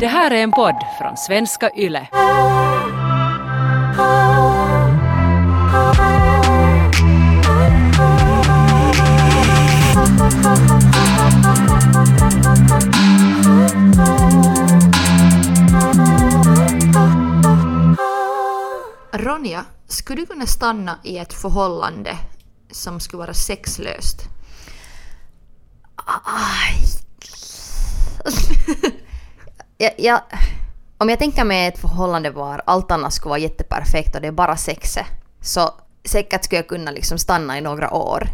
Det här är en podd från svenska YLE. Ronja, skulle du kunna stanna i ett förhållande som skulle vara sexlöst? Aj jag, jag, om jag tänker mig ett förhållande var allt annat skulle vara jätteperfekt och det är bara sexet, så säkert skulle jag kunna liksom stanna i några år.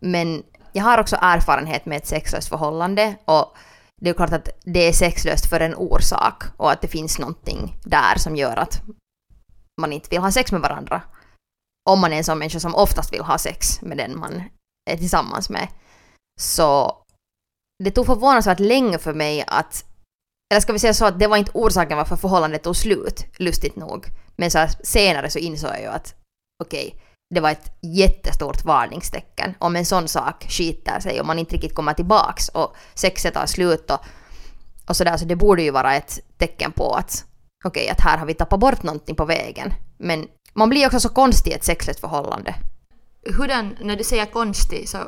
Men jag har också erfarenhet med ett sexlöst förhållande och det är klart att det är sexlöst för en orsak och att det finns någonting där som gör att man inte vill ha sex med varandra. Om man är en sån människa som oftast vill ha sex med den man är tillsammans med. Så det tog förvånansvärt länge för mig att eller ska vi säga så att det var inte orsaken varför förhållandet tog slut, lustigt nog. Men så här, senare så insåg jag ju att okej, okay, det var ett jättestort varningstecken. Om en sån sak skiter sig och man inte riktigt kommer tillbaks och sexet tar slut och, och sådär, så det borde ju vara ett tecken på att okej, okay, att här har vi tappat bort någonting på vägen. Men man blir också så konstig i ett sexligt förhållande. Hurdan, när du säger konstig, så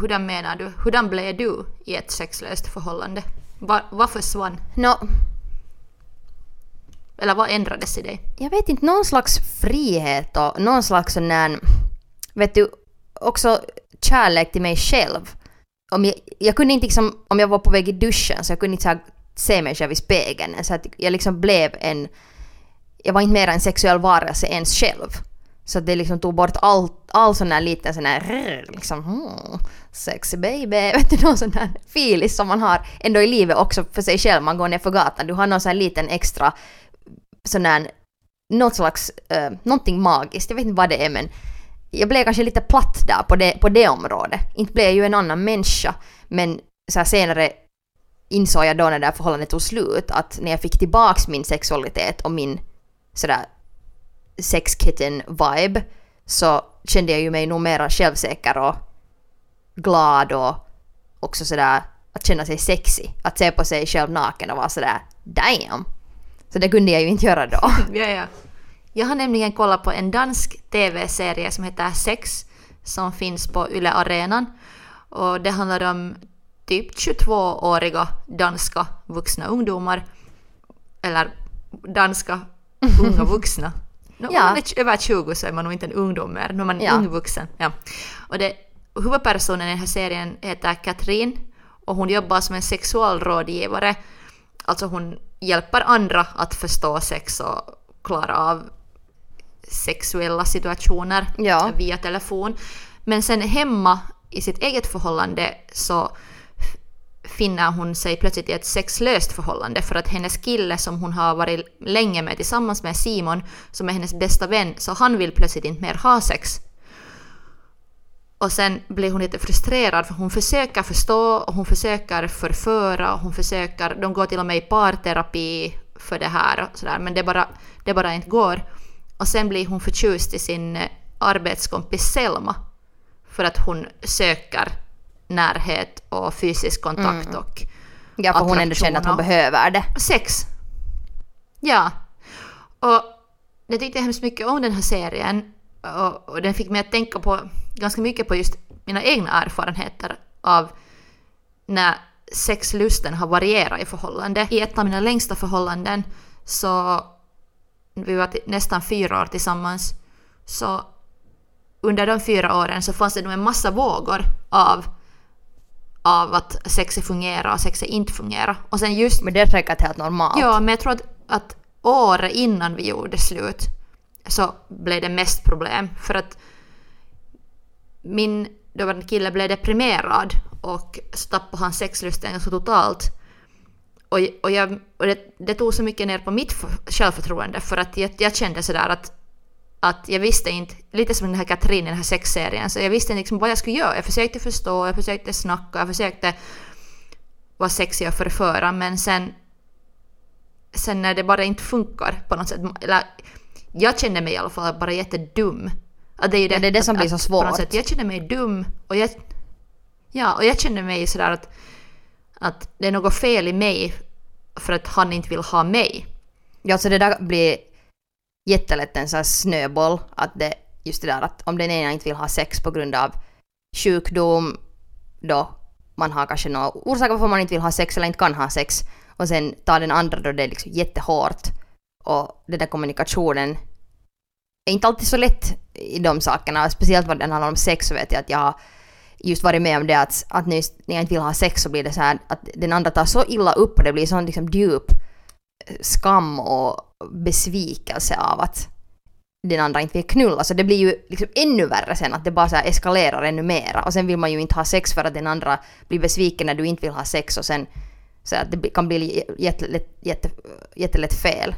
hurdan menar du? Hurdan blev du i ett sexlöst förhållande? Va, vad försvann? No, eller vad ändrades i dig? Jag vet inte, någon slags frihet och någon slags sån där, vet du, också kärlek till mig själv. Om jag, jag kunde inte liksom, om jag var på väg i duschen så jag kunde inte så se mig själv i spegeln. Så att jag liksom blev en, jag var inte mer en sexuell varelse ens själv. Så det liksom tog bort all, all sån där liten sån här liksom hmm, sexy baby, vet du någon sån där filis som man har ändå i livet också för sig själv. Man går ner för gatan, du har någon sån här liten extra sån där, något slags, uh, någonting magiskt, jag vet inte vad det är men jag blev kanske lite platt där på det, på det området. Inte blev jag ju en annan människa men så senare insåg jag då när det här förhållandet tog slut att när jag fick tillbaks min sexualitet och min sådär sexkitten-vibe så kände jag ju mig nog mera självsäker och glad och också sådär att känna sig sexy. Att se på sig själv naken och vara sådär damn. Så det kunde jag ju inte göra då. ja, ja. Jag har nämligen kollat på en dansk TV-serie som heter Sex som finns på Yle Arenan. Och det handlar om typ 22-åriga danska vuxna ungdomar. Eller danska unga vuxna. No, ja. Om man är över 20 så är man nog inte en ungdom mer, nu är man ja. ung vuxen. Ja. Och det, huvudpersonen i den här serien heter Katrin och hon jobbar som en sexualrådgivare. Alltså hon hjälper andra att förstå sex och klara av sexuella situationer ja. via telefon. Men sen hemma i sitt eget förhållande så finner hon sig plötsligt i ett sexlöst förhållande för att hennes kille som hon har varit länge med tillsammans med Simon, som är hennes bästa vän, så han vill plötsligt inte mer ha sex. Och sen blir hon lite frustrerad för hon försöker förstå och hon försöker förföra och hon försöker, de går till och med i parterapi för det här och sådär men det bara, det bara inte går. Och sen blir hon förtjust i sin arbetskompis Selma för att hon söker närhet och fysisk kontakt mm. och Ja, för hon ändå känner att hon behöver det. Sex. Ja. Och jag tyckte hemskt mycket om den här serien och, och, den fick mig att tänka på ganska mycket på just mina egna erfarenheter av när sexlusten har varierat i förhållande. I ett av mina längsta förhållanden så vi var nästan fyra år tillsammans så under de fyra åren så fanns det nog en massa vågor av av att sexet fungerar och sexet inte fungerar. Och sen just... Men det är säkert helt normalt. Ja, men jag tror att, att året innan vi gjorde slut så blev det mest problem. För att min dåvarande kille blev deprimerad och så tappade han sexlusten ganska totalt. Och, och, jag, och det, det, tog så mycket ner på mitt självförtroende för att jag, jag kände sådär att att jag visste inte, lite som den här Katrin i den här sexserien, så jag visste inte liksom vad jag skulle göra. Jag försökte förstå, jag försökte snacka, jag försökte vara sexig och förföra, men sen, sen när det bara inte funkar på något sätt, eller jag kände mig i alla fall bara jättedum. Att det är ju det, ja, det, är det som att, blir så svårt. På något sätt, jag känner mig dum och jag, ja, och jag känner mig sådär att, att det är något fel i mig för att han inte vill ha mig. Ja, så det där blir jättelätt en sån här snöboll. Att det, just det där att om den ena inte vill ha sex på grund av sjukdom, då man har kanske några orsaker varför man inte vill ha sex eller inte kan ha sex. Och sen tar den andra då det är liksom jättehårt. Och den där kommunikationen är inte alltid så lätt i de sakerna. Speciellt vad den handlar om sex så vet jag att jag har just varit med om det att, att när, just, när jag inte vill ha sex så blir det så här att den andra tar så illa upp och det blir sån liksom djup skam och besvikelse av att den andra inte vill knulla. Så det blir ju liksom ännu värre sen att det bara så här eskalerar ännu mera. Och sen vill man ju inte ha sex för att den andra blir besviken när du inte vill ha sex och sen så att det kan bli jättelätt, jätte, jättelätt fel.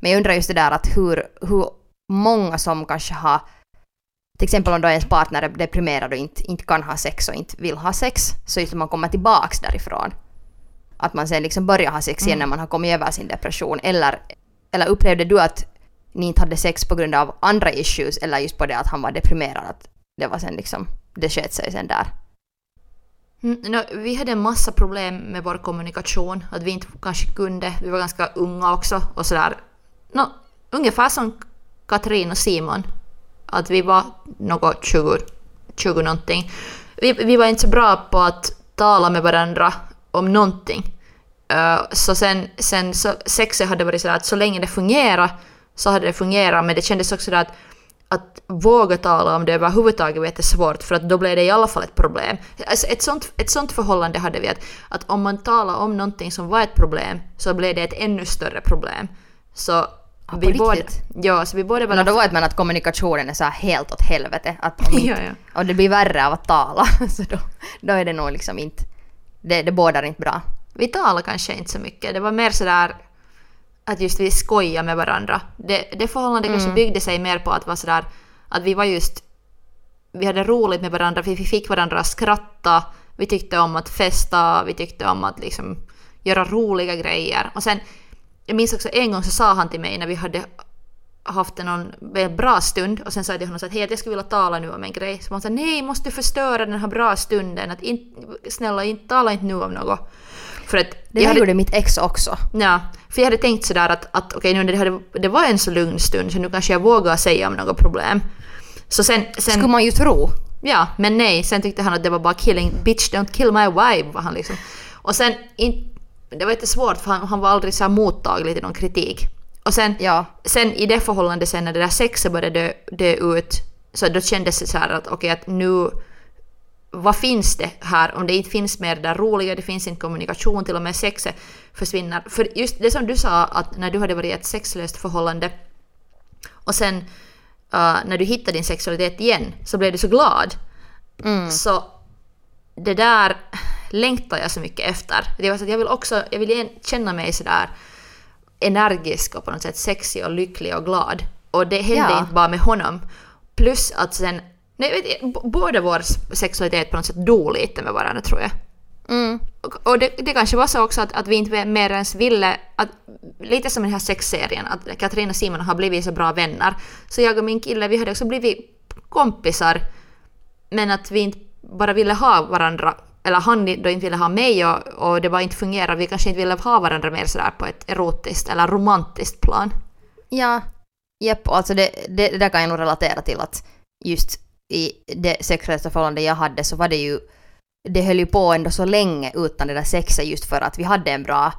Men jag undrar just det där att hur, hur många som kanske har till exempel om då ens partner är deprimerad och inte, inte kan ha sex och inte vill ha sex, så just att man kommer tillbaks därifrån. Att man sen liksom börjar ha sex igen Mm. när man har kommit över sin depression. Eller, eller upplevde du att ni inte hade sex på grund av andra issues eller just på det att han var deprimerad? Att det var sen liksom, det sket sig sen där. Mm, no, vi hade en massa problem med vår kommunikation, att vi inte kanske kunde, vi var ganska unga också och sådär. No, ungefär som Katrin och Simon, att vi var något 20, 20 någonting. Vi, vi var inte så bra på att tala med varandra om någonting. Uh, så sen, sen så sexet hade varit sådär att så länge det fungerar så hade det fungerat, men det kändes också sådär att att våga tala om det överhuvudtaget var jättesvårt för att då blev det i alla fall ett problem. Alltså ett, sånt, ett sånt förhållande hade vi att, att om man talar om någonting som var ett problem så blev det ett ännu större problem. Så på vi båda, ja, så vi båda var Men då vet man att kommunikationen är så helt åt helvete. Att inte- Ja, ja. Och det blir värre av att tala. Så då, då är det nog liksom inte... Det, det bådar inte bra. Vi talade kanske inte så mycket. Det var mer sådär att just vi skojar med varandra. Det, det förhållandet kanske byggde sig mer på att vara sådär att vi var just vi hade roligt med varandra, vi fick varandra att skratta, vi tyckte om att festa, vi tyckte om att liksom göra roliga grejer. Och sen, jag minns också en gång så sa han till mig när vi hade haft en någon bra stund och sen sa jag till honom så att hej jag skulle vilja tala nu om en grej. Så han sa nej måste du förstöra den här bra stunden, att in, snälla inte, tala inte nu om något. För att Det jag hade- gjorde mitt ex också. Ja, för jag hade tänkt sådär att, att okej nu när det, hade, det var en så lugn stund så nu kanske jag vågar säga om något problem. Så sen, sen Skulle man ju tro. ja, men nej, sen tyckte han att det var bara killing, bitch don't kill my vibe var han liksom. Och sen, in, det var lite svårt för han, han var aldrig så här mottaglig till någon kritik. Och sen, Ja. sen i det förhållandet sen när det där sexet började dö, dö ut så då kändes det så här att okej att nu vad finns det här om det inte finns mer det där roliga, det finns inte kommunikation, till och med sexet försvinner. För just det som du sa att när du hade varit i ett sexlöst förhållande och sen uh, när du hittade din sexualitet igen så blev du så glad. Så det där längtar jag så mycket efter. Det var så att jag vill också, jag vill känna mig sådär energisk och på något sätt sexig och lycklig och glad. Och det hände Ja. inte bara med honom. Plus att sen, nej, vet jag, b- båda vår sexualitet på något sätt dog lite med varandra tror jag. Mm. Och, och det, det kanske var så också att, att vi inte mer ens ville, att, lite som i den här sexserien, att Katrin och Simon har blivit så bra vänner. Så jag och min kille, vi hade också blivit kompisar, men att vi inte bara ville ha varandra, eller han då inte ville ha mig och, och det bara inte fungerade. Vi kanske inte ville ha varandra mer sådär på ett erotiskt eller romantiskt plan. Ja, jepp, alltså det, det, det där kan jag nog relatera till att just i det sexuella förhållande jag hade så var det ju, det höll ju på ändå så länge utan det där sexet just för att vi hade en bra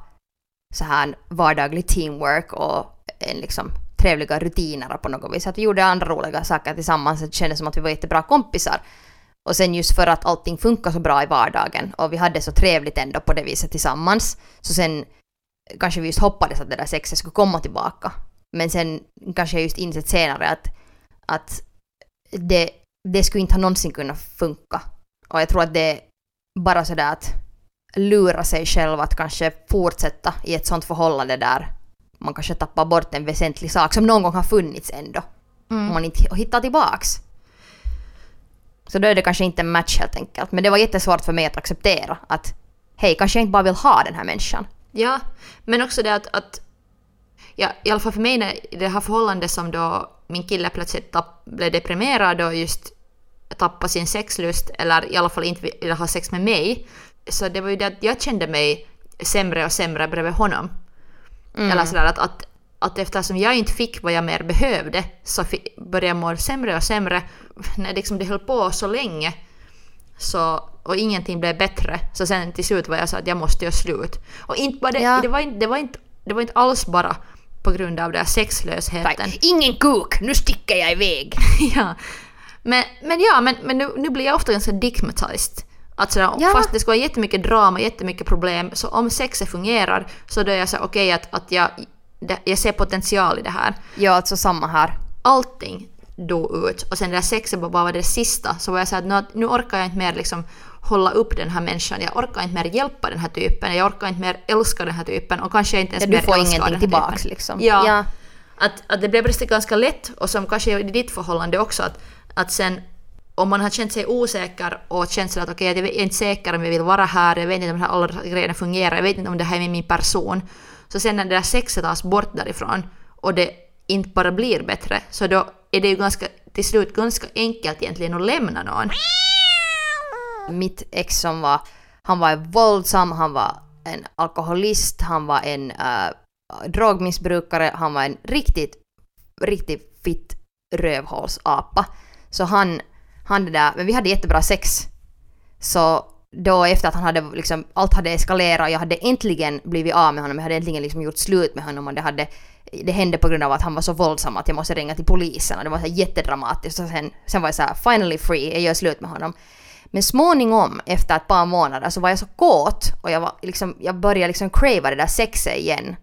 så här vardaglig teamwork och en liksom trevliga rutiner på något vis. Att vi gjorde andra roliga saker tillsammans, det kändes som att vi var jättebra kompisar. Och sen just för att allting funkar så bra i vardagen och vi hade så trevligt ändå på det viset tillsammans. Så sen kanske vi just hoppades att det där sexet skulle komma tillbaka. Men sen kanske jag just insett senare att, att det, det skulle inte ha någonsin kunnat funka. Och jag tror att det är bara sådär att lura sig själv att kanske fortsätta i ett sånt förhållande där man kanske tappar bort en väsentlig sak som någon gång har funnits ändå. Om man inte hittar tillbaks. Så då är det kanske inte en match helt enkelt. Men det var jättesvårt för mig att acceptera att hej, kanske jag inte bara vill ha den här människan. Ja, men också det att, att ja, i alla fall för mig när, det här förhållandet som då min kille plötsligt tapp, blev deprimerad och just tappade sin sexlust eller i alla fall inte ville ha sex med mig. Så det var ju det att jag kände mig sämre och sämre bredvid honom. Eller sådär att, att, att eftersom jag inte fick vad jag mer behövde så började jag må sämre och sämre. När liksom det höll på så länge så, och ingenting blev bättre så sen till slut var jag så att jag måste göra slut. Och inte bara det, Ja. det, var inte, det, var inte, det var inte alls bara på grund av den här sexlösheten. Nej, Ingen kuk, nu sticker jag iväg. ja. Men, men ja, men, men nu, nu blir jag ofta ganska digmatized. Sådär, Ja. Fast det ska vara jättemycket drama, jättemycket problem, så om sexet fungerar så då är jag så okej att, att jag, jag ser potential i det här. Ja, alltså samma här. Allting dog ut och sen det där sexet bara var det sista så var jag så att nu, nu orkar jag inte mer liksom hålla upp den här människan, jag orkar inte mer hjälpa den här typen, jag orkar inte mer älska den här typen och kanske inte ens Ja, du mer får älska ingenting den här tillbaks, typen. liksom. Ja. Ja. Att, att det blev ganska lätt och som kanske i ditt förhållande också att, att sen om man har känt sig osäker och känt sig att okej, jag är inte säker om jag vill vara här, jag vet inte om alla grejerna fungerar, jag vet inte om det här är min person. Så sen när det där sexet tas bort därifrån och det inte bara blir bättre, så då är det ju ganska, till slut ganska enkelt egentligen att lämna någon. Mitt ex som var, han var våldsam, han var en alkoholist, han var en äh, drogmissbrukare, han var en riktigt, riktigt fitt rövhålsapa. Så han, han det där, men vi hade jättebra sex. Så då efter att han hade liksom, allt hade eskalerat och jag hade äntligen blivit av med honom, jag hade äntligen liksom gjort slut med honom och det hade det hände på grund av att han var så våldsam att jag måste ringa till polisen och det var så jättedramatiskt och sen, sen var jag så här finally free, jag gör slut med honom. Men småningom efter ett par månader så var jag så kåt och jag, var liksom, jag började liksom crava det där sexet igen.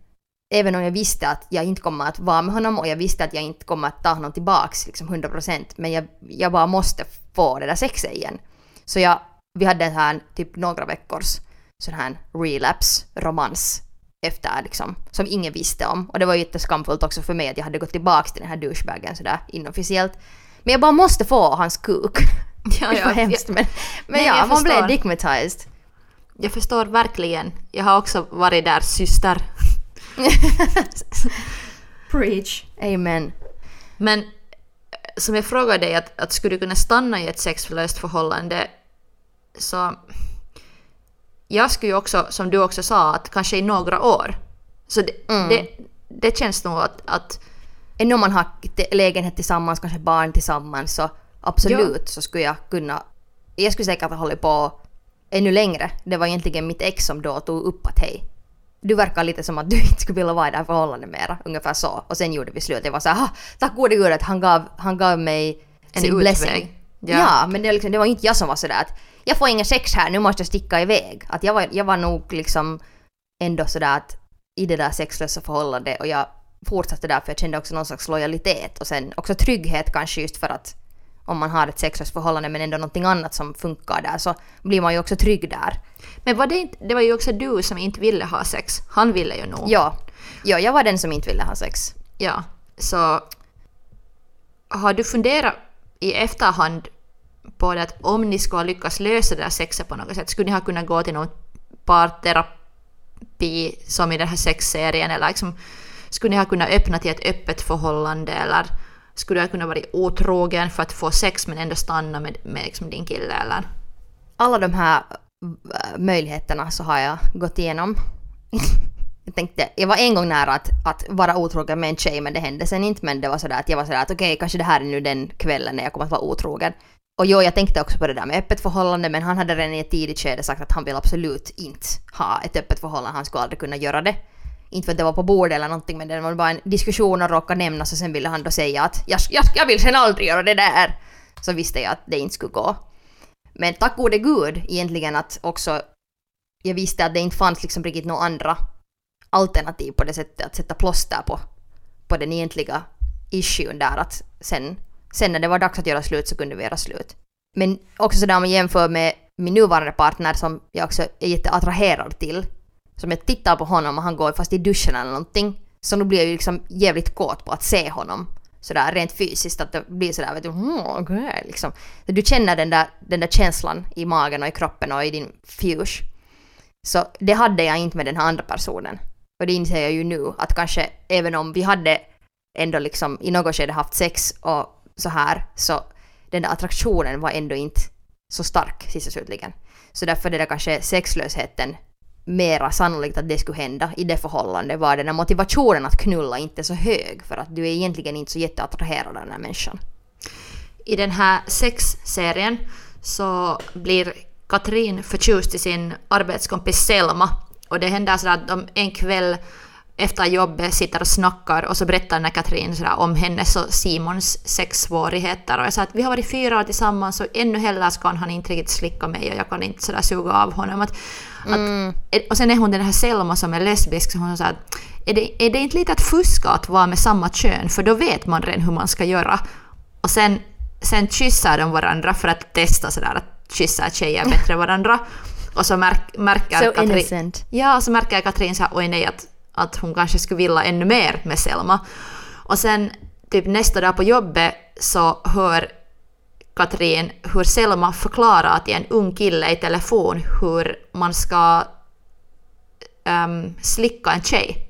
Även om jag visste att jag inte kommer att vara med honom och jag visste att jag inte kommer att ta honom tillbaks liksom 100% men jag, jag bara måste få det där sexet igen. Så jag, vi hade här typ några veckors sån här relapse, romans efter liksom, som ingen visste om. Och det var jätteskamfullt också för mig att jag hade gått tillbaks till den här douchebagen sådär inofficiellt. Men jag bara måste få hans kuk. Ja, det var hemskt men, men Nej, ja, man blev digmatized. Jag förstår verkligen. Jag har också varit där syster. Preach. Amen. Men eh, som jag frågade dig, att, att skulle du kunna stanna i ett sexlöst förhållande så... Jag skulle ju också, som du också sa, att kanske i några år. Så det, Mm. det, det känns nog att, att Ännu om man har lägenhet tillsammans, kanske barn tillsammans så absolut så skulle jag kunna... Jag skulle säkert ha hållit på ännu längre. Det var egentligen mitt ex som då tog upp att hej, du verkar lite som att du inte skulle vilja vara i det här förhållandet mera. Ungefär så. Och sen gjorde vi slut. Jag var så här, "Ah, tack gode gud att han gav, han gav mig En sin utväg. Ja. Ja. men det, liksom, det var inte jag som var sådär att jag får ingen sex här, nu måste jag sticka iväg. Att jag var, jag var nog liksom ändå sådär att i det där sexlösa förhållandet och jag fortsatte där för jag kände också någon slags lojalitet och sen också trygghet kanske just för att om man har ett sexlöst förhållande men ändå någonting annat som funkar där så blir man ju också trygg där. Men var det, inte, det var ju också du som inte ville ha sex. Han ville ju nog. Ja, ja jag var den som inte ville ha sex. Ja, så har du funderat i efterhand på det att om ni skulle ha lyckats lösa det där sexet på något sätt, skulle ni ha kunnat gå till någon parterapi som i den här sexserien eller liksom, skulle ni ha kunnat öppna till ett öppet förhållande eller skulle du ha kunnat vara otrogen för att få sex men ändå stanna med, med liksom din kille eller? Alla de här äh, möjligheterna så har jag gått igenom. jag tänkte, jag var en gång nära att, att vara otrogen med en tjej men det hände sen inte men det var sådär att jag var sådär att okej kanske det här är nu den kvällen när jag kommer att vara otrogen. Och jo, jag tänkte också på det där med öppet förhållande men han hade redan i ett tidigt skede sagt att han vill absolut inte ha ett öppet förhållande, han skulle aldrig kunna göra det. Inte för att det var på bordet eller någonting men det var bara en diskussion och råkade nämnas och sen ville han då säga att jag, jag, jag vill sen aldrig göra det där. Så visste jag att det inte skulle gå. Men tack gode gud egentligen att också jag visste att det inte fanns liksom riktigt några andra alternativ på det sättet att sätta plåster på, på den egentliga issuen där att sen, sen när det var dags att göra slut så kunde vi göra slut. Men också sådär om man jämför med min nuvarande partner som jag också är jätteattraherad till. Som jag tittar på honom och han går fast i duschen eller någonting. Så nu blir jag ju liksom jävligt kåt på att se honom. Sådär rent fysiskt att det blir sådär vet du, mm, liksom. Så Du känner den där, den där känslan i magen och i kroppen och i din fuse. Så det hade jag inte med den här andra personen. Och det inser jag ju nu att kanske även om vi hade ändå liksom i något skede haft sex och så här så den där attraktionen var ändå inte så stark sist och slutligen. Så därför det där kanske sexlösheten mera sannolikt att det skulle hända i det förhållandet var den här motivationen att knulla inte så hög för att du är egentligen inte så jätteattraherad av den här människan. I den här sexserien så blir Katrin förtjust i sin arbetskompis Selma och det händer så att de en kväll efter jobbet sitter och snackar och så berättar den här Katrin sådär om hennes och Simons sexsvårigheter och jag sa att vi har varit fyra år tillsammans och ännu heller ska han inte riktigt slicka mig och jag kan inte sådär suga av honom. Att, mm. att, och sen är hon den här Selma som är lesbisk så hon sa att är det, är det inte lite att fuska att vara med samma kön för då vet man redan hur man ska göra. Och sen, sen kyssar de varandra för att testa sådär att kyssa tjejer bättre varandra. Och så märk, märker so Katrin... innocent. Ja, så märker Katrin så här, oj nej att att hon kanske skulle vilja ännu mer med Selma. Och sen typ nästa dag på jobbet så hör Katrin hur Selma förklarar till en ung kille i telefon hur man ska um, slicka en tjej.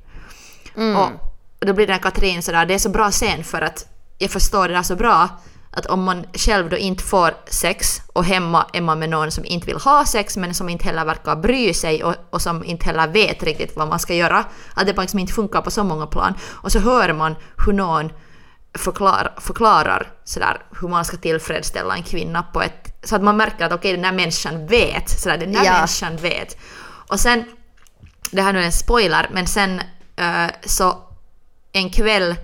Mm. Och då blir den Katrin sådär, det är så bra scen för att jag förstår det där så bra att om man själv då inte får sex och hemma är man med någon som inte vill ha sex men som inte heller verkar bry sig och, och som inte heller vet riktigt vad man ska göra, att det bara liksom inte funkar på så många plan. Och så hör man hur någon förklar, förklarar sådär hur man ska tillfredsställa en kvinna på ett... Så att man märker att okej, okay, den här människan vet. Sådär, den här ja. människan vet. Och sen, det här nu är en spoiler, men sen uh, så en kväll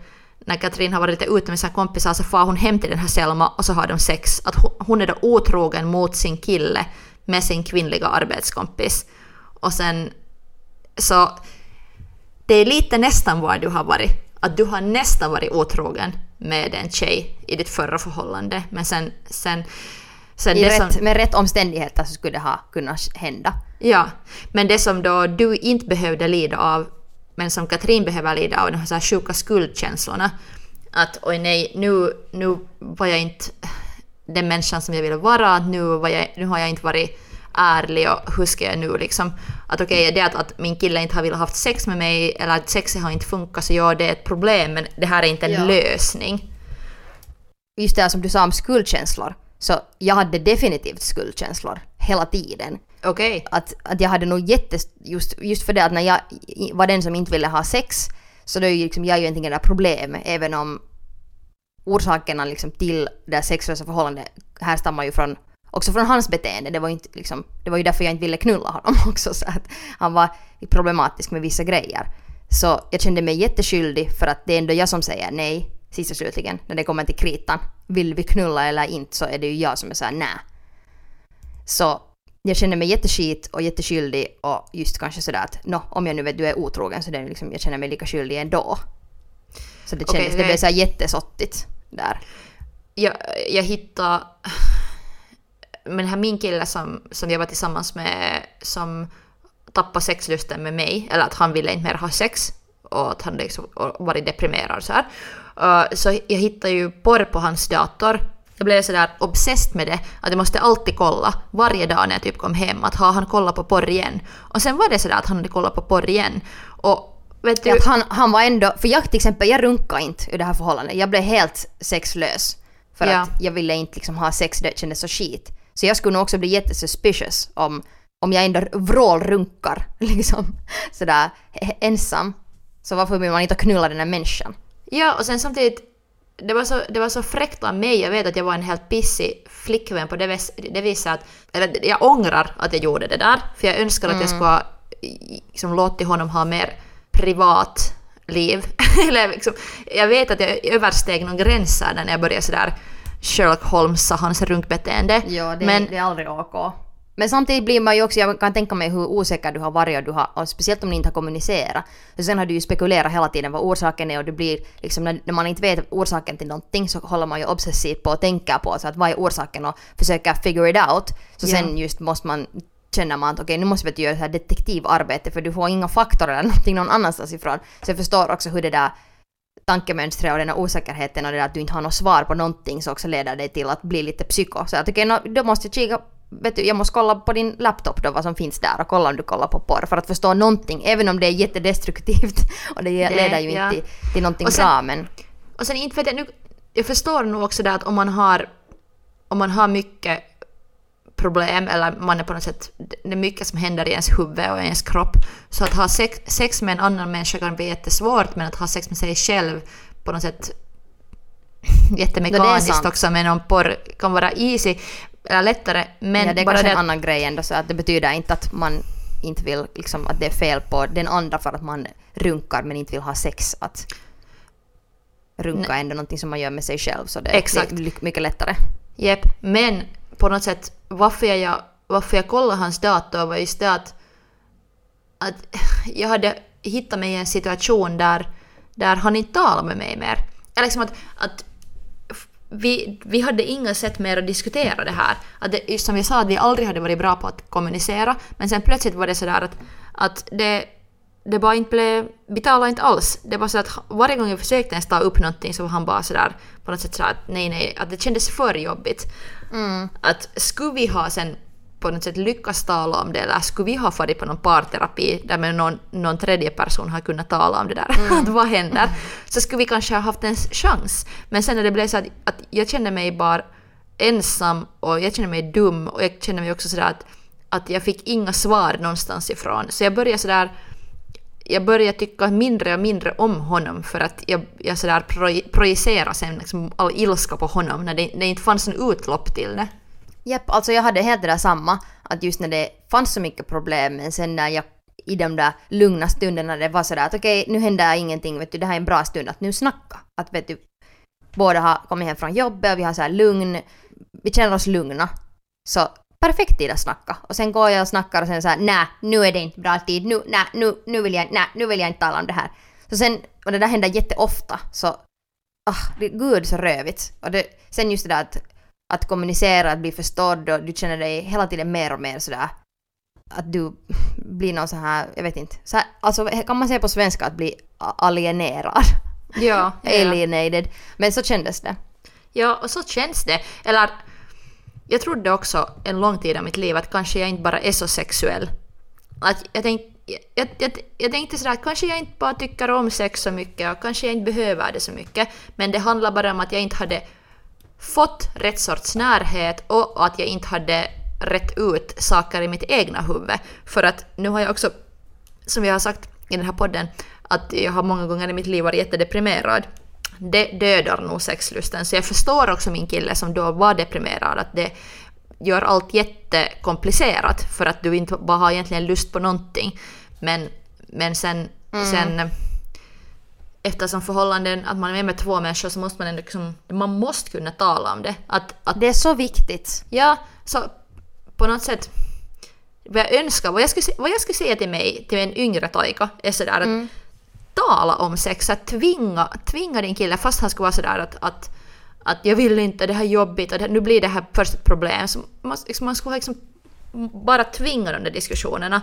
när Katrin har varit lite ute med sina kompisar så far hon hem till den här Selma och så har de sex. Att hon är då otrogen mot sin kille med sin kvinnliga arbetskompis. Och sen så det är lite nästan var du har varit. Att du har nästan varit otrogen med en tjej i ditt förra förhållande. Men sen... sen, sen I rätt, som, med rätt omständigheter så skulle det ha kunnat hända. Ja, men det som då du inte behövde lida av men som Katrin behöver lida av, de här sjuka skuldkänslorna. Att oj nej, nu, nu var jag inte den människan som jag ville vara, nu, var jag, nu har jag inte varit ärlig och hur ska jag nu liksom... Att okej, okay, det att, att min kille inte har velat haft sex med mig eller att sexet har inte funkat så ja, det är ett problem men det här är inte en ja. lösning. Just det här som du sa om skuldkänslor. Så jag hade definitivt skuldkänslor hela tiden. Okej. Okay. Att, att jag hade nog jättes... Just, just för det att när jag var den som inte ville ha sex så då är ju liksom jag ju egentligen ett problem även om orsakerna liksom till det sexlösa förhållandet härstammar ju från också från hans beteende. Det var, inte, liksom, det var ju därför jag inte ville knulla honom också. Så att han var problematisk med vissa grejer. Så jag kände mig jätteskyldig för att det är ändå jag som säger nej sist och slutligen när det kommer till kritan. Vill vi knulla eller inte så är det ju jag som är såhär nej. Så jag känner mig jätteskit och jätteskyldig och just kanske sådär att no, om jag nu vet du är otrogen så det är liksom, jag känner mig lika skyldig ändå. Så det kändes, okay, det blev såhär jättesottigt där. Jag, jag hittade... Men här min kille som, som jag var tillsammans med som tappade sexlusten med mig, eller att han ville inte mer ha sex och att han liksom varit deprimerad så här. Uh, så jag hittade ju porr på hans dator jag blev sådär obsessed med det att jag måste alltid kolla varje dag när jag typ kom hem att har han kollat på porr igen? Och sen var det sådär att han hade kollat på porr igen. Och vet du... Att han, han var ändå, för jag till exempel, jag runkade inte i det här förhållandet. Jag blev helt sexlös. För ja. att jag ville inte liksom ha sex, det kändes så skit. Så jag skulle nog också bli jättesuspicious om, om jag ändå vrålrunkar liksom sådär ensam. Så varför vill man inte knulla den här människan? Ja, och sen samtidigt det var, så, det var så fräckt av mig, jag vet att jag var en helt pissig flickvän på det, vis, det viset att, eller jag ångrar att jag gjorde det där, för jag önskar mm. att jag mm. skulle ha liksom, låtit honom ha mer privat liv. eller liksom, jag vet att jag översteg någon gräns där när jag började sådär Sherlock Holmes hans runkbeteende. Ja, det, men, det är aldrig OK. Men samtidigt blir man ju också, jag kan tänka mig hur osäker du har varit och, du har, och speciellt om ni inte har kommunicerat. Så sen har du ju spekulerat hela tiden vad orsaken är och det blir liksom när, när man inte vet orsaken till någonting så håller man ju obsessivt på och tänker på så att vad är orsaken och försöker figure it out. Så yeah. sen just måste man känner man att okej okay, nu måste vi göra så här detektivarbete för du får inga faktorer eller någonting någon annanstans ifrån. Så jag förstår också hur det där tankemönstret och den här osäkerheten och det där att du inte har något svar på någonting så också leder dig till att bli lite psyko. Så att okej, okay, då måste jag kika vet du, jag måste kolla på din laptop då vad som finns där och kolla om du kollar på porr för att förstå någonting, även om det är jättedestruktivt och det, det leder ju ja. inte till, till någonting sen, bra men... Och sen inte vet jag nu, jag förstår nog också det att om man har, om man har mycket problem eller man är på något sätt, det är mycket som händer i ens huvud och i ens kropp. Så att ha sex, sex med en annan människa kan bli jättesvårt men att ha sex med sig själv på något sätt jättemekaniskt också med någon porr kan vara easy eller lättare men ja, det är bara kanske det en annan grej ändå, så att det betyder inte att man inte vill, liksom, att det är fel på den andra för att man runkar men inte vill ha sex. Att runka är ändå någonting som man gör med sig själv, så det, Exakt. är mycket lättare. Jep, men på något sätt varför jag, varför jag kollade hans dator var just det att, att jag hade hittat mig i en situation där, där han inte talade med mig mer. Eller liksom att, att vi, vi hade inga sätt mer att diskutera det här. Att det, just som jag sa, att vi aldrig hade varit bra på att kommunicera, men sen plötsligt var det sådär att, att det, det bara inte blev, vi talade inte alls. Det var så att varje gång jag försökte ens ta upp någonting så var han bara sådär på något sätt sådär att nej nej, att det kändes för jobbigt. Att skulle vi ha sen på något sätt lyckas tala om det eller skulle vi ha farit på någon parterapi där med någon, någon tredje person har kunnat tala om det där, att vad händer, så skulle vi kanske ha haft en chans. Men sen när det blev så att, att jag kände mig bara ensam och jag kände mig dum och jag kände mig också sådär att, att jag fick inga svar någonstans ifrån. Så jag började sådär jag började tycka mindre och mindre om honom för att jag, jag sådär proj- projicerade sen liksom all ilska på honom när det, det inte fanns en utlopp till det. Japp, alltså jag hade helt det där samma, att just när det fanns så mycket problem, men sen när jag i de där lugna stunderna det var sådär att okej, nu händer ingenting, vet du, det här är en bra stund att nu snacka. Att vet du, båda har kommit hem från jobbet och vi har så här lugn, vi känner oss lugna. Så perfekt tid att snacka. Och sen går jag och snackar och sen såhär, nej, nu är det inte bra tid, nu, nä, nu, nu vill jag, nä, nu vill jag inte tala om det här. Så sen, och det där händer jätteofta, så, ah, det, gud så rövigt. Och det, sen just det där att att kommunicera, att bli förstådd och du känner dig hela tiden mer och mer sådär att du blir någon så här, jag vet inte, så här, alltså kan man säga på svenska att bli alienerad? Ja, Alienated. Men så kändes det. Ja, och så känns det. Eller, jag trodde också en lång tid av mitt liv att kanske jag inte bara är så sexuell. Att jag, tänk, jag, jag, jag tänkte sådär att kanske jag inte bara tycker om sex så mycket och kanske jag inte behöver det så mycket. Men det handlar bara om att jag inte hade fått rätt sorts närhet och att jag inte hade rätt ut saker i mitt egna huvud. För att nu har jag också, som jag har sagt i den här podden, att jag har många gånger i mitt liv varit jättedeprimerad. Det dödar nog sexlusten. Så jag förstår också min kille som då var deprimerad att det gör allt jättekomplicerat för att du inte bara har egentligen lust på någonting. Men, men sen, sen eftersom förhållanden, att man är med två människor så måste man ändå liksom, man måste kunna tala om det. Att, att Det är så viktigt. Ja, så på något sätt vad jag önskar, vad jag skulle, vad jag skulle säga till mig, till en yngre Taika, är sådär att tala om sex, att tvinga, tvinga din kille, fast han skulle vara sådär att, att, att jag vill inte, det här är jobbigt och det, nu blir det här först ett problem. Så man, liksom, man skulle liksom bara tvinga de där diskussionerna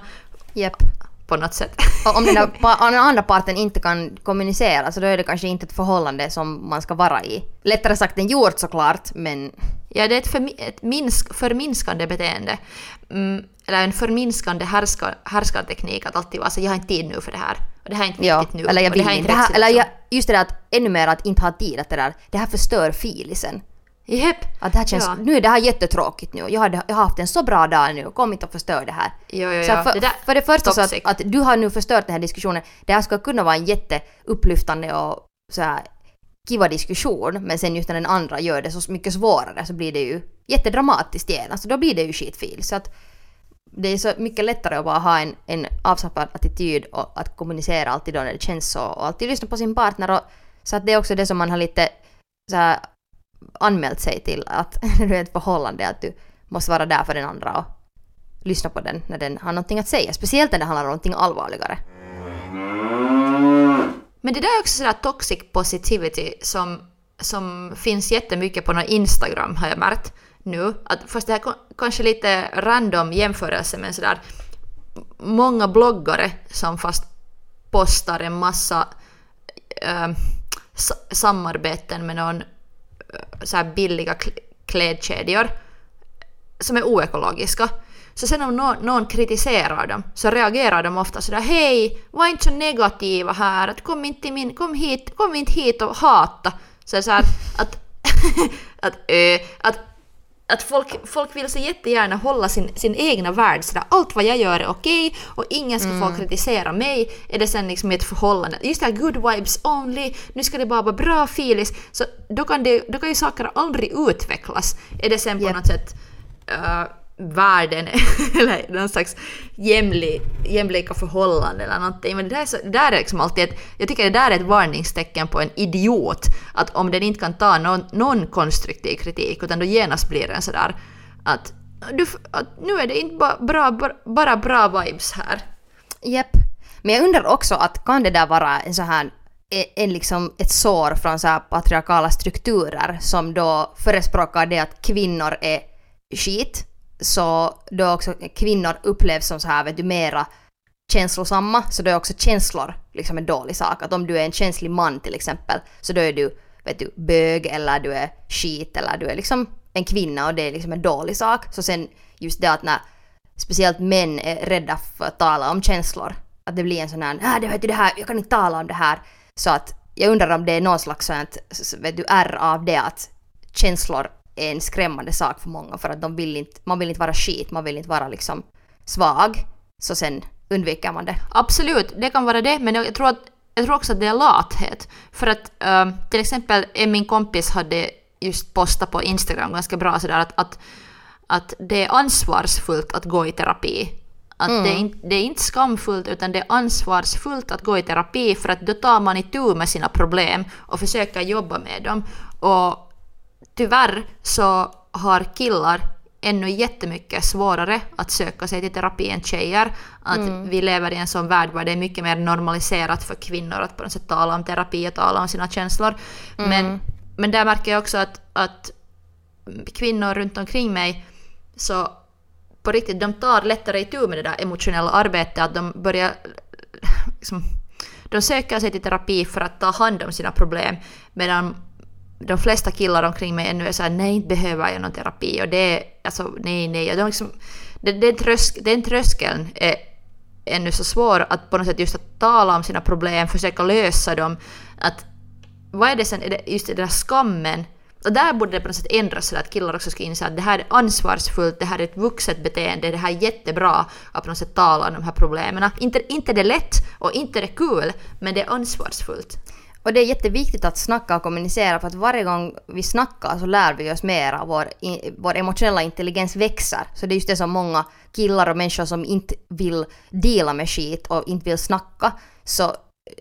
Japp. På något sätt. Och om den, där, om den andra parten inte kan kommunicera så då är det kanske inte ett förhållande som man ska vara i. Lättare sagt än gjort såklart, men Ja, det är ett, förmi- ett minsk, förminskande beteende. Mm, eller en förminskande härskar, härskarteknik att alltid vara så jag har inte tid nu för det här. Och det här är inte ja. viktigt nu. Eller jag vill inte. Det här, eller jag, just det där att ännu mer att inte ha tid att det där, det här förstör filisen. Japp. Att det här känns, Ja. nu är det här jättetråkigt nu. Jag, hade, jag har haft en så bra dag nu, kom inte och förstör det här. Jo, jo, Så för, Det där- för det första så att, att du har nu förstört den här diskussionen. Det här skulle kunna vara en jätteupplyftande och så här kiva diskussion, men sen just när den andra gör det så mycket svårare så blir det ju jättedramatiskt igen. Alltså då blir det ju skitfil. Så att det är så mycket lättare att bara ha en, en avslappnad attityd och att kommunicera alltid då när det känns så och alltid lyssna på sin partner och så att det är också det som man har lite så här anmält sig till att när du är i ett förhållande att du måste vara där för den andra och lyssna på den när den har någonting att säga. Speciellt när det handlar om någonting allvarligare. Men det där är också sådär toxic positivity som, som finns jättemycket på någon Instagram har jag märkt nu. Att, fast det här är kanske lite random jämförelse men sådär många bloggare som fast postar en massa äh, samarbeten med någon så här billiga klädkedjor som är oekologiska. Så sen om någon, någon kritiserar dem så reagerar de ofta sådär hej, var inte så negativa här, att kom inte, min, kom hit, kom inte hit och hata. Så, så här, att, att, ö, att att folk, folk vill så jättegärna hålla sin, sin egna värld sådär, allt vad jag gör är okej och ingen ska få kritisera mig. Är det sen liksom ett förhållande, just det här good vibes only, nu ska det bara vara bra filis, så då kan, det, då kan ju saker aldrig utvecklas. Är det sen på Japp. något sätt uh, världen eller någon slags jämli, jämlika förhållanden eller någonting. Men det där är, så, det där är liksom alltid ett, jag tycker det där är ett varningstecken på en idiot. Att om den inte kan ta någon, någon konstruktiv kritik utan då genast blir den sådär att, du, att nu är det inte bara bra, bara, bara bra vibes här. Jepp. Men jag undrar också att kan det där vara en så här en, en liksom ett sår från så här patriarkala strukturer som då förespråkar det att kvinnor är skit. Så då också kvinnor upplevs som så här vet du mera känslosamma så då är också känslor liksom en dålig sak. Att om du är en känslig man till exempel så då är du vet du bög eller du är skit eller du är liksom en kvinna och det är liksom en dålig sak. Så sen just det att när speciellt män är rädda för att tala om känslor. Att det blir en sån här, ah, det vet du det här, jag kan inte tala om det här. Så att jag undrar om det är någon slags sånt, vet du, är av det att känslor är en skrämmande sak för många för att de vill inte, man vill inte vara skit, man vill inte vara liksom svag. Så sen undviker man det. Absolut, det kan vara det, men jag tror, att, jag tror också att det är lathet. För att eh, till exempel en min kompis hade just postat på Instagram ganska bra sådär att, att, att det är ansvarsfullt att gå i terapi. Att det, är inte, det är inte skamfullt utan det är ansvarsfullt att gå i terapi för att då tar man itu med sina problem och försöker jobba med dem. Och tyvärr så har killar ännu jättemycket svårare att söka sig till terapi än tjejer. Att vi lever i en sån värld där det är mycket mer normaliserat för kvinnor att på något sätt tala om terapi och tala om sina känslor. Men, men där märker jag också att, att kvinnor runt omkring mig så på riktigt, de tar lättare itu med det där emotionella arbetet, att de börjar liksom, de söker sig till terapi för att ta hand om sina problem medan de flesta killar omkring mig ännu är såhär nej inte behöver jag någon terapi och det är alltså nej nej. De liksom, den, den, trösk, den tröskeln är eh, ännu så svår att på något sätt just att tala om sina problem, försöka lösa dem. Att, vad är det sen, är det just den där skammen och där borde det på något sätt ändras så att killar också ska inse att det här är ansvarsfullt, det här är ett vuxet beteende, det här är jättebra att på något sätt tala om de här problemen. Inte, inte det är lätt och inte det är kul, men det är ansvarsfullt. Och det är jätteviktigt att snacka och kommunicera för att varje gång vi snackar så lär vi oss mera. Vår, vår emotionella intelligens växer. Så det är just det som många killar och människor som inte vill dela med skit och inte vill snacka. Så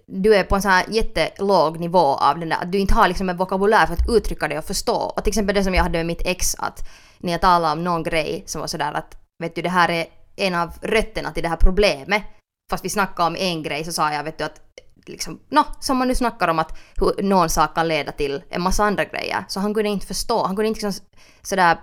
du är på en sån här jättelåg nivå av den där, att du inte har liksom en vokabulär för att uttrycka det och förstå. Och till exempel det som jag hade med mitt ex, att när jag talade om någon grej som var sådär att vet du det här är en av rötterna till det här problemet. Fast vi snackade om en grej så sa jag vet du att liksom, no, som man nu snackar om att hur någon sak kan leda till en massa andra grejer. Så han kunde inte förstå, han kunde inte liksom sådär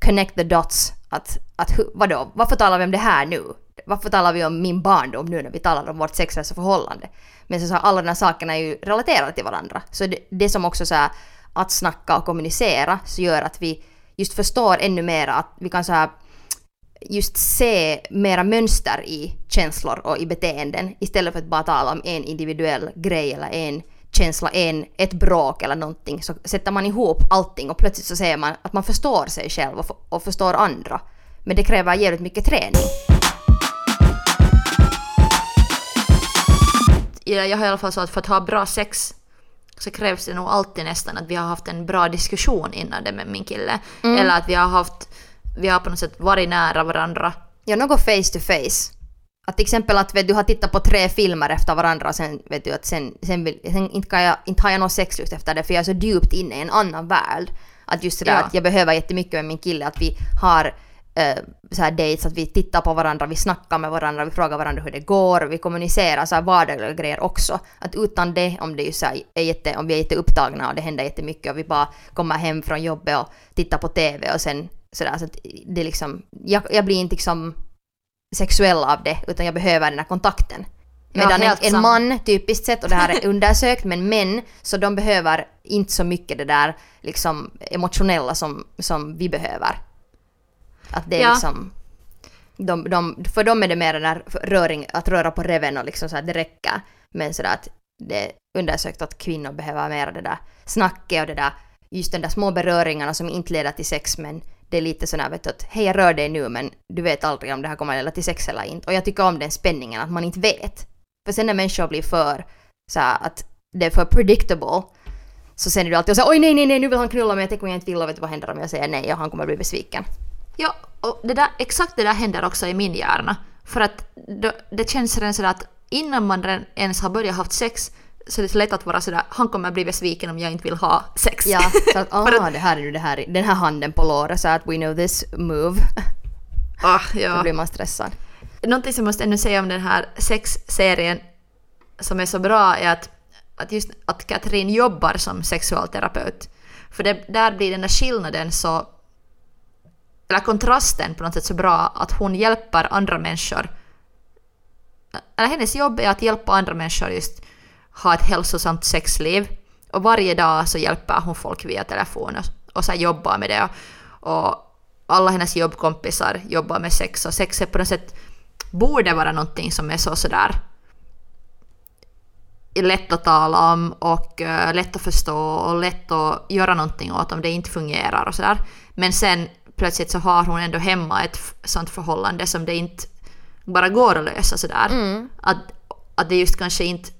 connect the dots. Att, att vadå, varför talar vi om det här nu? Varför talar vi om min barndom nu när vi talar om vårt sexlösa förhållande? Men så, så alla de här sakerna är ju relaterade till varandra. Så det, det som också så här, att snacka och kommunicera så gör att vi just förstår ännu mer att vi kan så här just se mera mönster i känslor och i beteenden istället för att bara tala om en individuell grej eller en känsla, en, ett bråk eller någonting så sätter man ihop allting och plötsligt så ser man att man förstår sig själv och, f- och förstår andra. Men det kräver jävligt mycket träning. Ja, jag har i alla fall så att för att ha bra sex så krävs det nog alltid nästan att vi har haft en bra diskussion innan det med min kille. Eller att vi har haft, vi har på något sätt varit nära varandra. Ja, något face to face. Att till exempel att vet, du har tittat på tre filmer efter varandra och sen vet du att sen, sen, vill, sen inte, kan jag, inte har jag någon sexlust efter det för jag är så djupt inne i en annan värld. Att just sådär Ja. att jag behöver jättemycket med min kille att vi har eh, så här dates, att vi tittar på varandra, vi snackar med varandra, vi frågar varandra hur det går, vi kommunicerar så här vardagliga grejer också. Att utan det, om, det är så här, är jätte, om vi är jätteupptagna och det händer jättemycket och vi bara kommer hem från jobbet och tittar på TV och sen sådär så att det liksom, jag, jag blir inte liksom sexuell av det utan jag behöver den här kontakten. Ja, Medan en, helt en sant. man typiskt sett, och det här är undersökt, men män så de behöver inte så mycket det där liksom emotionella som, som vi behöver. Att det är Ja. liksom... De, de, för dem är det mer den där röring, att röra på reven och liksom så att det räcker. Men sådär att det är undersökt att kvinnor behöver mer det där snacket och det där just de där små beröringarna som inte leder till sex men det är lite sådär vet du att hej jag rör dig nu men du vet aldrig om det här kommer leda till sex eller inte. Och jag tycker om den spänningen att man inte vet. För sen när människor blir för så att det är för predictable så sen är du alltid och oj nej nej nej nu vill han knulla mig, jag tänker om jag inte vill och vet du vad händer om jag säger nej och han kommer bli besviken. Ja, och det där, exakt det där händer också i min hjärna. För att då, det känns redan sådär att innan man ens har börjat haft sex så det är så lätt att vara sådär, han kommer bli besviken om jag inte vill ha sex. Ja, så att ah, det här är nu det här, den här handen på låret så att we know this move. Ah, ja. Då blir man stressad. Någonting som jag måste ännu säga om den här sexserien som är så bra är att, att just att Katrin jobbar som sexualterapeut. För det, där blir den där skillnaden så eller kontrasten på något sätt så bra att hon hjälper andra människor. Eller hennes jobb är att hjälpa andra människor just ha ett hälsosamt sexliv. Och varje dag så hjälper hon folk via telefon och, och så jobbar med det. Och alla hennes jobbkompisar jobbar med sex och sex är på något sätt borde vara någonting som är så sådär lätt att tala om och uh, lätt att förstå och lätt att göra någonting åt om det inte fungerar och sådär. Men sen plötsligt så har hon ändå hemma ett sånt förhållande som det inte bara går att lösa sådär. Mm. Att, att det just kanske inte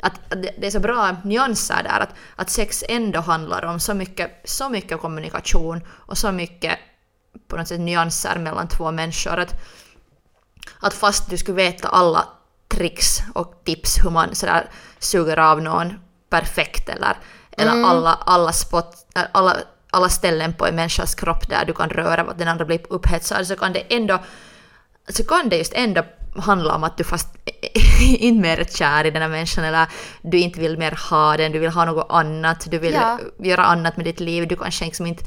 att, det är så bra nyanser där, att, att sex ändå handlar om så mycket, så mycket kommunikation och så mycket på något sätt nyanser mellan två människor. Att, att fast du skulle veta alla tricks och tips hur man sådär suger av någon perfekt eller, eller mm. alla, alla, spot, alla, alla ställen på en människas kropp där du kan röra att den andra blir upphetsad så kan det ändå så kan det just ändå handla om att du fast inte mer är kär i den här människan eller du inte vill mer ha den, du vill ha något annat, du vill ja. göra annat med ditt liv, du kanske liksom inte...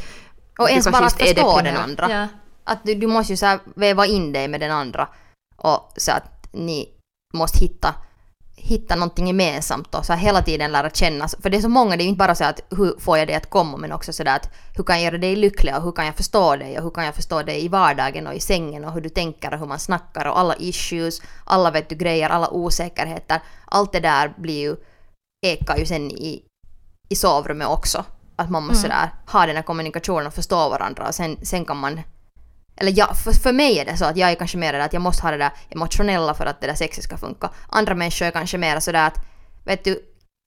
Och ens bara att förstå den andra. Ja. Att du, du måste ju så här väva in dig med den andra och så att ni måste hitta hitta någonting gemensamt och så hela tiden lära känna. För det är så många, det är inte bara så att hur får jag dig att komma men också sådär att hur kan jag göra dig lycklig och hur kan jag förstå dig och hur kan jag förstå dig i vardagen och i sängen och hur du tänker och hur man snackar och alla issues, alla vet du grejer, alla osäkerheter. Allt det där blir ju, ekar ju sen i, i sovrummet också. Att man måste mm. sådär ha den här kommunikationen och förstå varandra och sen, sen kan man eller ja, för, för mig är det så att jag är kanske mer att jag måste ha det där emotionella för att det där sexet ska funka. Andra människor är kanske mer sådär att vet du,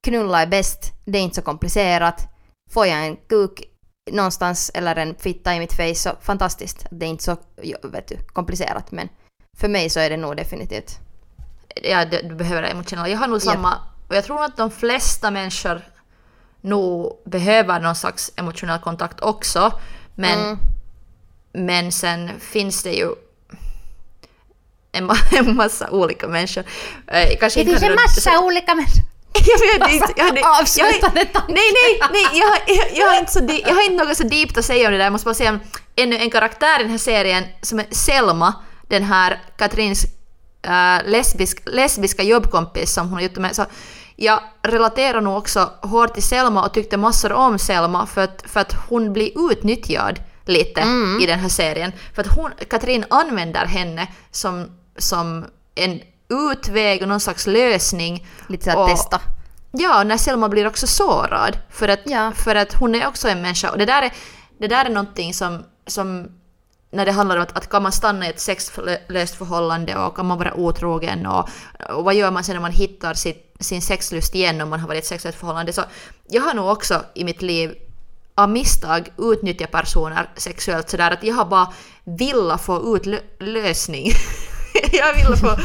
knulla är bäst, det är inte så komplicerat. Får jag en kuk någonstans eller en fitta i mitt face så fantastiskt. Det är inte så vet du, komplicerat men för mig så är det nog definitivt. Ja, du, behöver det emotionella. Jag har nog samma, ja. och jag tror att de flesta människor nog behöver någon slags emotionell kontakt också. Men mm men sen finns det ju en, en massa olika människor. Eh, kanske det finns en massa så, olika människor. jag vet inte. Jag, jag, jag, nej, nej, nej, jag, jag, jag, har inte så, jag har inte något så deept att säga om det där. Jag måste bara säga om ännu en karaktär i den här serien som är Selma, den här Katrins äh, lesbisk, lesbiska jobbkompis som hon har gjort med. Så jag relaterar nog också hårt till Selma och tyckte massor om Selma för att, för att hon blir utnyttjad lite mm. i den här serien. För att hon, Katrin använder henne som, som en utväg och någon slags lösning. Lite att testa. Ja, när Selma blir också sårad. För att, ja. för att hon är också en människa. Och det där är, det där är någonting som, som när det handlar om att, att kan man stanna i ett sexlöst förhållande och kan man vara otrogen och, och vad gör man sen när man hittar sitt, sin sexlust igen om man har varit i ett sexlöst förhållande. Så jag har nog också i mitt liv av misstag utnyttja personer sexuellt sådär att jag har bara velat få ut lösning. jag ville få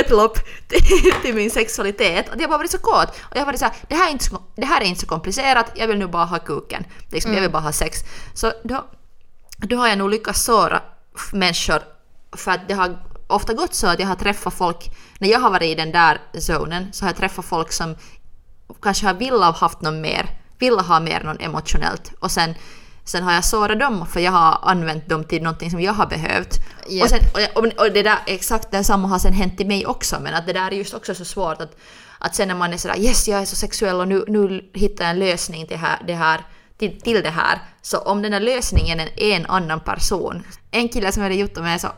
utlopp till, till, min sexualitet. Att jag bara varit så kåt. Och jag har varit såhär, det här, är inte så, det här är inte så komplicerat, jag vill nu bara ha kuken. Liksom, mm. Jag vill bara ha sex. Så då, då har jag nog lyckats såra människor för att det har ofta gått så att jag har träffat folk, när jag har varit i den där zonen, så har jag träffat folk som kanske har velat ha haft någon mer vill ha mer någon emotionellt och sen Sen har jag sårat dem för jag har använt dem till någonting som jag har behövt. Yep. Och, sen, och, och, det där, exakt detsamma har sen hänt till mig också men att det där är just också så svårt att, att sen när man är sådär yes jag är så sexuell och nu, nu hittar jag en lösning till, här, det här, till, till det här. Så om den här lösningen är en annan person. En kille som jag hade gjort det med så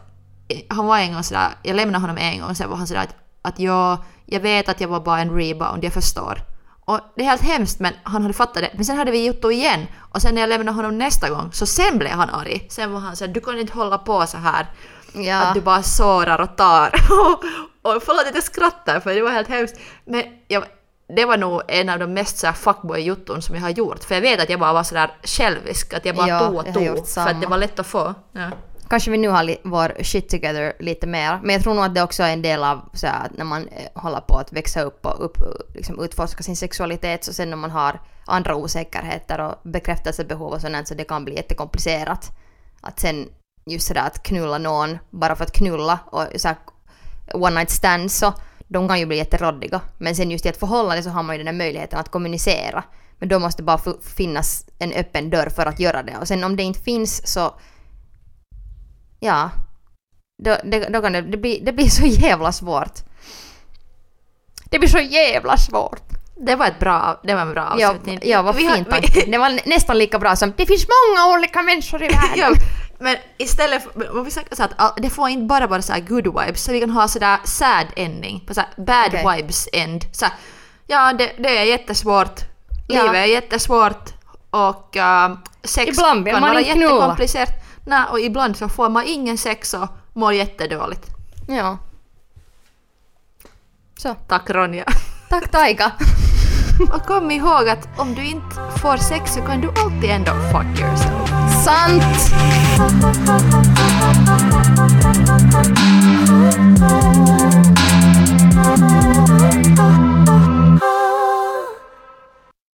han var en gång sådär, jag lämnade honom en gång och sen var han sådär att, att jag, jag vet att jag var bara en rebound, jag förstår. Och det är helt hemskt men han hade fattat det. Men sen hade vi gjort det igen. Och sen när jag lämnade honom nästa gång så sen blev han arg. Sen var han så här, du kan inte hålla på så här. Ja. Att du bara sårar och tar. och förlåt att jag skrattar för det var helt hemskt. Men jag, det var nog en av de mest fuckboy-jotton som jag har gjort. För jag vet att jag bara var sådär självisk, att jag bara Ja, tog och tog. För att det var lätt att få. Ja. Kanske vi nu har vår shit together lite mer. Men jag tror nog att det också är en del av så här, att när man eh, håller på att växa upp och upp, liksom utforska sin sexualitet så sen när man har andra osäkerheter och bekräftelsebehov och sånt så det kan bli jättekomplicerat. Att sen just sådär att knulla någon bara för att knulla och så här, one night stands så de kan ju bli jätteroddiga. Men sen just i ett förhållande så har man ju den här möjligheten att kommunicera. Men då måste det bara finnas en öppen dörr för att göra det. Och sen om det inte finns så Ja. Då, det, då kan det, det, blir, det blir så jävla svårt. Det blir så jävla svårt. Det var ett bra, det var en bra Ja, avslutning. ja vad Vi har- fint vi- tanke. Det var nä- nästan lika bra som det finns många olika människor i världen. ja, men istället för, om vi säger så att det får inte bara vara så good vibes, så vi kan ha sådär sad ending, på så här bad Okej. vibes end. Så här, ja, det, det är jättesvårt, Ja. livet är jättesvårt och uh, sex Ibland kan man vara inte knulla. Nej, och ibland så får man ingen sex och mår jättedåligt. Ja. Så. Tack Ronja. Tack Taika. och kom ihåg att om du inte får sex så kan du alltid ändå fuck yourself. Sant!